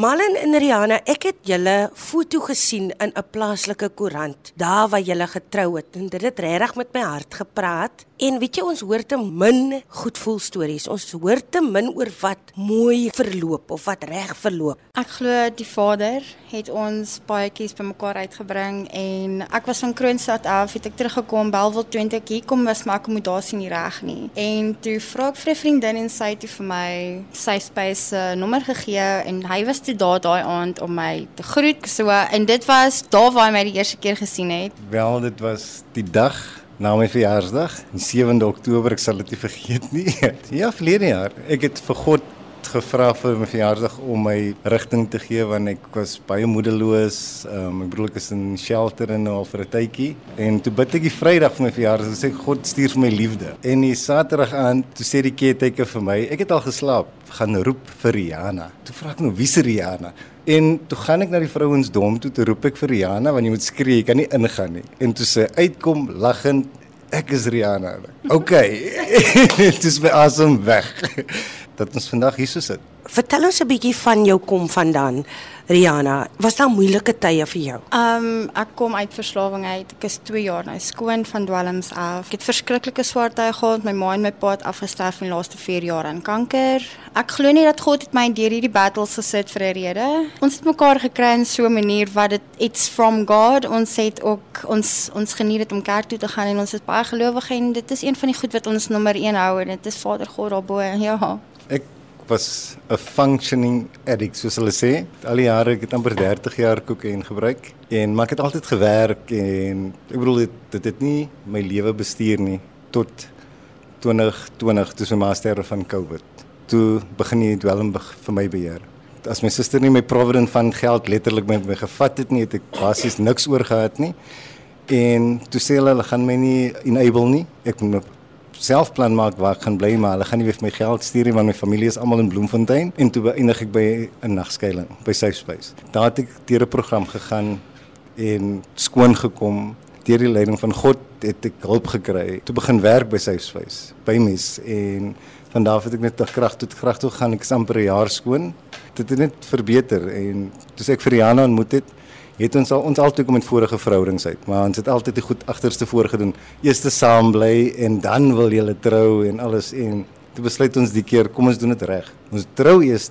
Malin en Rihanna, ek het julle foto gesien in 'n plaaslike koerant, daar waar julle getrou het en dit het regtig met my hart gepraat. En weet jy, ons hoor te min goed voel stories. Ons hoor te min oor wat mooi verloop of wat reg verloop. Ek glo die Vader het ons paadjies bymekaar uitgebring en ek was van Kroonstad af, het ek teruggekom Belwel 20 hier kom was my akkommodasie nie reg nie. En toe vra ek vir 'n vriendin en sy het vir my sy space se nommer gegee en hy was toe daar daai aand om my te groet. So en dit was daar waar hy my die eerste keer gesien het. Wel, dit was die dag na my verjaarsdag, die 7de Oktober, ek sal dit nie vergeet nie. Ja, verlede jaar. Ek het vir God gevra vir my verjaarsdag om my rigting te gee want ek was baie moedeloos. Um, ek bedoel ek is in shelter en nou al vir 'n tydjie en toe bid ek die Vrydag vir my verjaarsdag sê God stuur vir my liefde. En die Saterdag aan toe sê die caretaker vir my, ek het al geslaap, gaan roep vir Rihanna. Toe vra ek nou wie se Rihanna? En toe gaan ek na die vrouensdom toe te roep ek vir Rihanna want jy moet skree, jy kan nie ingaan nie. En toe sy uitkom laggend Ek is Rihanna. OK. Dis my asem weg. Dat ons vandag hier so sit. Vertel ons 'n bietjie van jou kom vandaan, Rihanna. Was daar moeilike tye vir jou? Um ek kom uit verslawing uit. Ek is 2 jaar nou skoon van dwelms af. Ek het verskriklike swaar tye gehad. My ma en my pa het afgesterf in die laaste 4 jaar aan kanker. Ek glo nie dat God het my deur hierdie battles gesit vir 'n rede. Ons het mekaar gekry in so 'n manier wat dit it's from God. Ons het ook ons ons geniet dit om kerk toe te gaan en ons is baie gelowig en dit is een van die goed wat ons nommer 1 hou en dit is Vader God daarbo. Ja. Ek was 'n functioning addict soos hulle sê. Al die jare ek het amper 30 jaar kokain gebruik en maar ek het altyd gewerk en ek bedoel dit dit het nie my lewe bestuur nie tot 2020 toe my ma sterwe van COVID. Toe begin die dwelm vir my beheer. As my suster nie my provident van geld letterlik met my gevat het nie, het ek basies niks oor gehad nie. En toe sê hulle hulle gaan my nie enable nie. Ek moet self plan maak waar ek gaan bly maar hulle gaan nie weer vir my geld stuur nie want my familie is almal in Bloemfontein en toe beëindig ek by 'n nagskuiling by Safe Space. Daar het ek deur 'n program gegaan en skoon gekom. Deur die leiding van God het ek hulp gekry. Toe begin werk by Safe Space by mes en van daar af het ek net tot krag tot krag toe gaan. Ek amper 'n jaar skoon. Dit het net verbeter en toe ek vir Rihanna ontmoet het het ons al ons altyd kom met vorige verhoudings uit, maar ons het altyd die goed agterste voorgedoen. Eers te saam bly en dan wil jy trou en alles en toe besluit ons die keer kom ons doen dit reg. Ons trou eers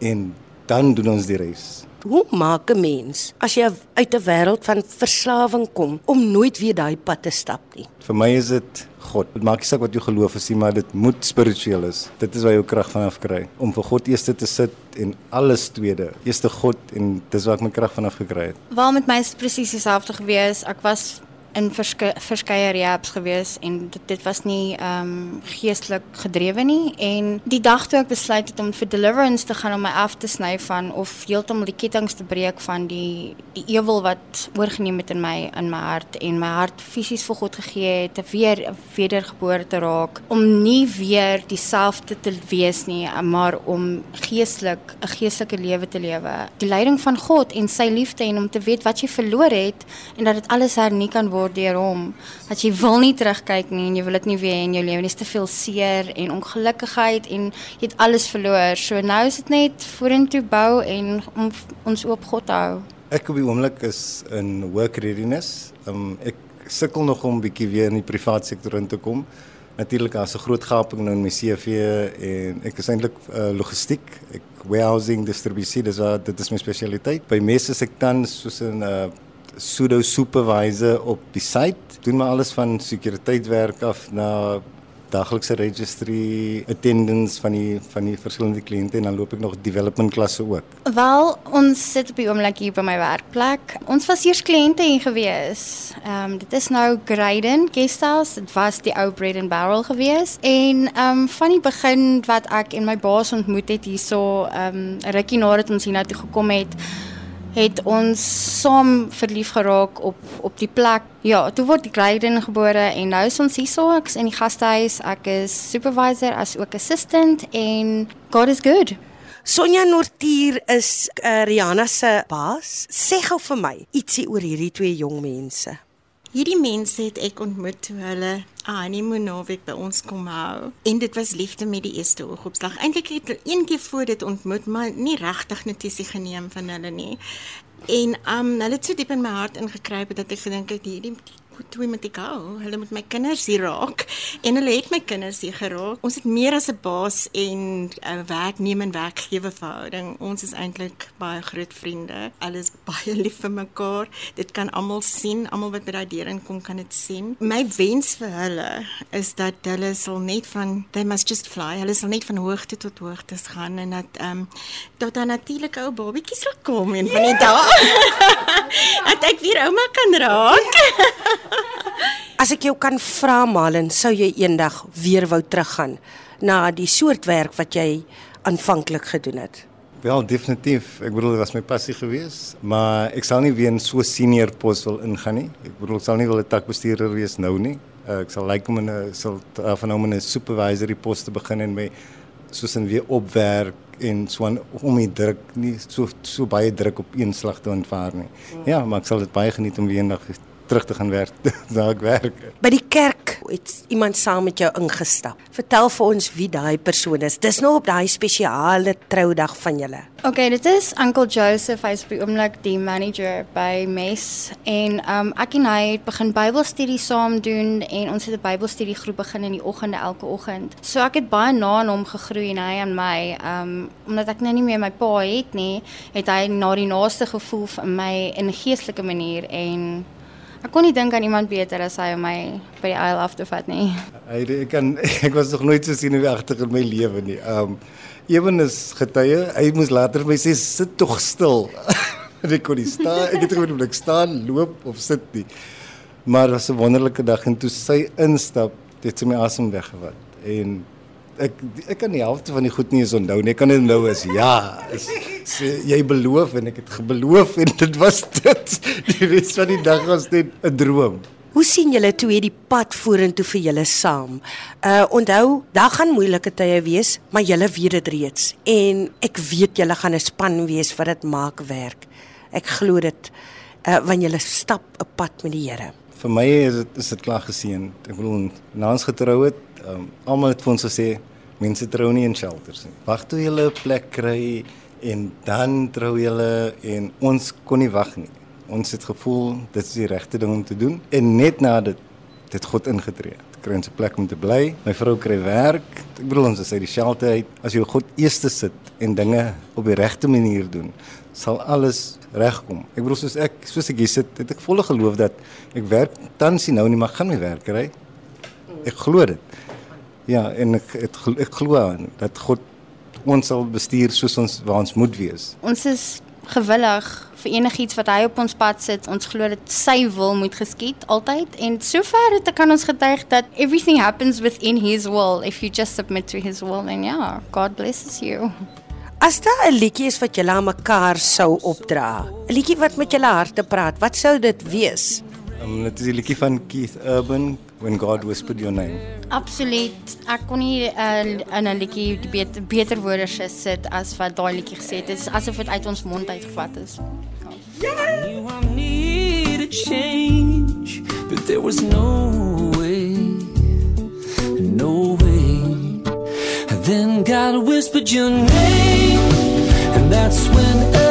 en dan doen ons die res. Hoe maak 'n mens as jy uit 'n wêreld van verslawing kom om nooit weer daai pad te stap nie? Vir my is dit God. Dit maak nie saak wat jou geloof is nie, maar dit moet spiritueel is. Dit is waar jou krag vanaf kry om vir God eers te sit en alles tweede. Eerste God en dis waar ek my krag vanaf gekry het. Waar met my is presies dieselfde gewees. Ek was in verske, verskeie rehabs gewees en dit, dit was nie ehm um, geestelik gedrewe nie. En die dag toe ek besluit het om vir deliverance te gaan om my af te sny van of heeltemal die kettinge te breek van die die ewel wat oorgeneem het in my in my hart en my hart fisies vir God gegee het te weer wedergebore te raak om nie weer dieselfde te wees nie maar om geestelik 'n geestelike lewe te lewe. Die leiding van God en sy liefde en om te weet wat jy verloor het en dat dit alles hernie kan word word deur hom dat jy wil nie terugkyk nie en jy wil dit nie weer in jou lewe nie. Is te veel seer en ongelukkigheid en jy het alles verloor. So nou is dit net vorentoe bou en om ons oop God te hou. Ek op die oomblik is in work readiness. Um, ek sukkel nog om bietjie weer in die privaat sektor in te kom. Natuurlik as 'n groot gaping nou in my CV en ek is eintlik uh, logistiek ek warehousing distribusie dis wat dit is my spesialiteit. By meeste is ek tans soos 'n uh, pseudo supervisor op die site. Doen maar alles van sekuriteitwerk af na daglikse registry attendance van die van die verskillende kliënte en dan loop ek nog development klasse ook. Wel, ons sit op die oomblik hier by my werkplek. Ons was eers kliënte hier gewees. Ehm um, dit is nou Graden Guesthouse. Dit was die ou Bread and Barrel gewees en ehm um, van die begin wat ek en my baas ontmoet het hierso ehm um, rukkie nadat ons hiernatoe gekom het het ons saam verlief geraak op op die plek. Ja, toe word Graden gebore en nou is ons hierso ek's in die gastehuis. Ek is supervisor as ook assistant en God is good. Sonja Nortier is uh, Rihanna se baas. Sê gou vir my ietsie oor hierdie twee jong mense. Hierdie mense het ek ontmoet toe hulle 'n honeymoon naweek by ons kom hou. En dit was liefde met die eerste oogopslag. Eintlik het ek een keer voor dit ontmoet, maar nie regtig notisie geneem van hulle nie. En um hulle het so diep in my hart ingekruip dat ek gedink het hierdie toe met die gou. Hulle moet my kinders hier raak en hulle het my kinders hier geraak. Ons het meer as 'n baas en 'n werknemer en werkgewer verhouding. Ons is eintlik baie groot vriende. Alles baie lief vir mekaar. Dit kan almal sien, almal wat by daai deur inkom kan dit sien. My wens vir hulle is dat hulle sal net van they must just fly. Hulle sal net van hoogte tot hoogte gaan en dat ehm um, tot dan natuurlik ou babietjies sal kom en van die dag dat ek weer ouma kan raak. As ek jou kan vra Malen, sou jy eendag weer wou teruggaan na die soort werk wat jy aanvanklik gedoen het? Wel, definitief. Ek bedoel dit was my passie geweest, maar ek sal nie weer in so senior pos wil ingaan nie. Ek bedoel ek sal nie wil 'n takbestuurder wees nou nie. Uh, ek sal like om 'n sal van hom 'n supervisory pos te begin en my soos in weer opwerk en so aan om die druk nie so so baie druk op een slag te aanvaar nie. Ja, maar ek sal dit baie geniet om weer eendag terug te gaan werk waar ek werk. By die kerk het iemand saam met jou ingestap. Vertel vir ons wie daai persoon is. Dis nou op daai spesiale troudag van julle. Okay, dit is Uncle Joseph, hy's by oomblik die manager by Mes en um ek en hy het begin Bybelstudie saam doen en ons het 'n Bybelstudie groep begin in die oggende elke oggend. So ek het baie na aan hom gegroei en hy aan my. Um omdat ek nou nie meer my pa het nie, het hy na die naaste gevoel vir my in 'n geestelike manier en Ek kon nie dink aan iemand beter as hy om my by die aisle af te vat nie. Ek kan ek was nog nooit so agter in my lewe nie. Um ewen is getuie, hy moes later vir my sê sit tog stil. ek kon nie staan, ek het of ek staan, loop of sit nie. Maar dit was 'n wonderlike dag en toe sy instap, het sy my asem weggevat. En ek ek kan die helfte van die goed nie eens onthou nie. Ek kan dit nou is ja, is, is, jy beloof en ek het gebeloof en dit was dit. Die res van die dag was net 'n droom. Hoe sien julle toe hierdie pad vorentoe vir julle saam? Uh onthou, daar gaan moeilike tye wees, maar julle weet dit reeds en ek weet julle gaan 'n span wees wat dit maak werk. Ek glo dit uh wanneer julle stap 'n pad met die Here. Vir my is dit is dit klaar geseën. Ek bedoel, na ons getrou het, um, almal het vir ons gesê mense trou nie in shelters nie. Wag toe jy 'n plek kry en dan trou jy en ons kon nie wag nie. Ons het gevoel dit is die regte ding om te doen en net na dit het God ingetree. Kry 'n plek om te bly. My vrou kry werk. Ek bedoel ons is uit die shelter uit. As jy God eerste sit en dinge op die regte manier doen, sal alles regkom. Ek bedoel soos ek soos ek hier sit, het ek volle geloof dat ek werk tans nie nou nie, maar gaan my werk kry. Ek glo dit. Ja, en ek het, ek glo aan dat God ons sal bestuur soos ons waar ons moet wees. Ons is gewillig vir enigiets wat hy op ons pad sit. Ons glo dat sy wil moet geskied altyd en sover het kan ons getuig dat everything happens within his will if you just submit to his will and yeah, God blesses you. As daar 'n liedjie is wat julle aan mekaar sou opdra, 'n liedjie wat met julle harte praat, wat sou dit wees? Um, dit is die liedjie van Keith Urban when God whispered your name. Absoluut. Ek kon nie uh, in 'n liedjie beter, beter woorde sit as wat daai liedjie gesê het. Dit is asof dit uit ons mond uitgevat is. You I need a change, but there was no way. No way. And then God whispered your name, and that's when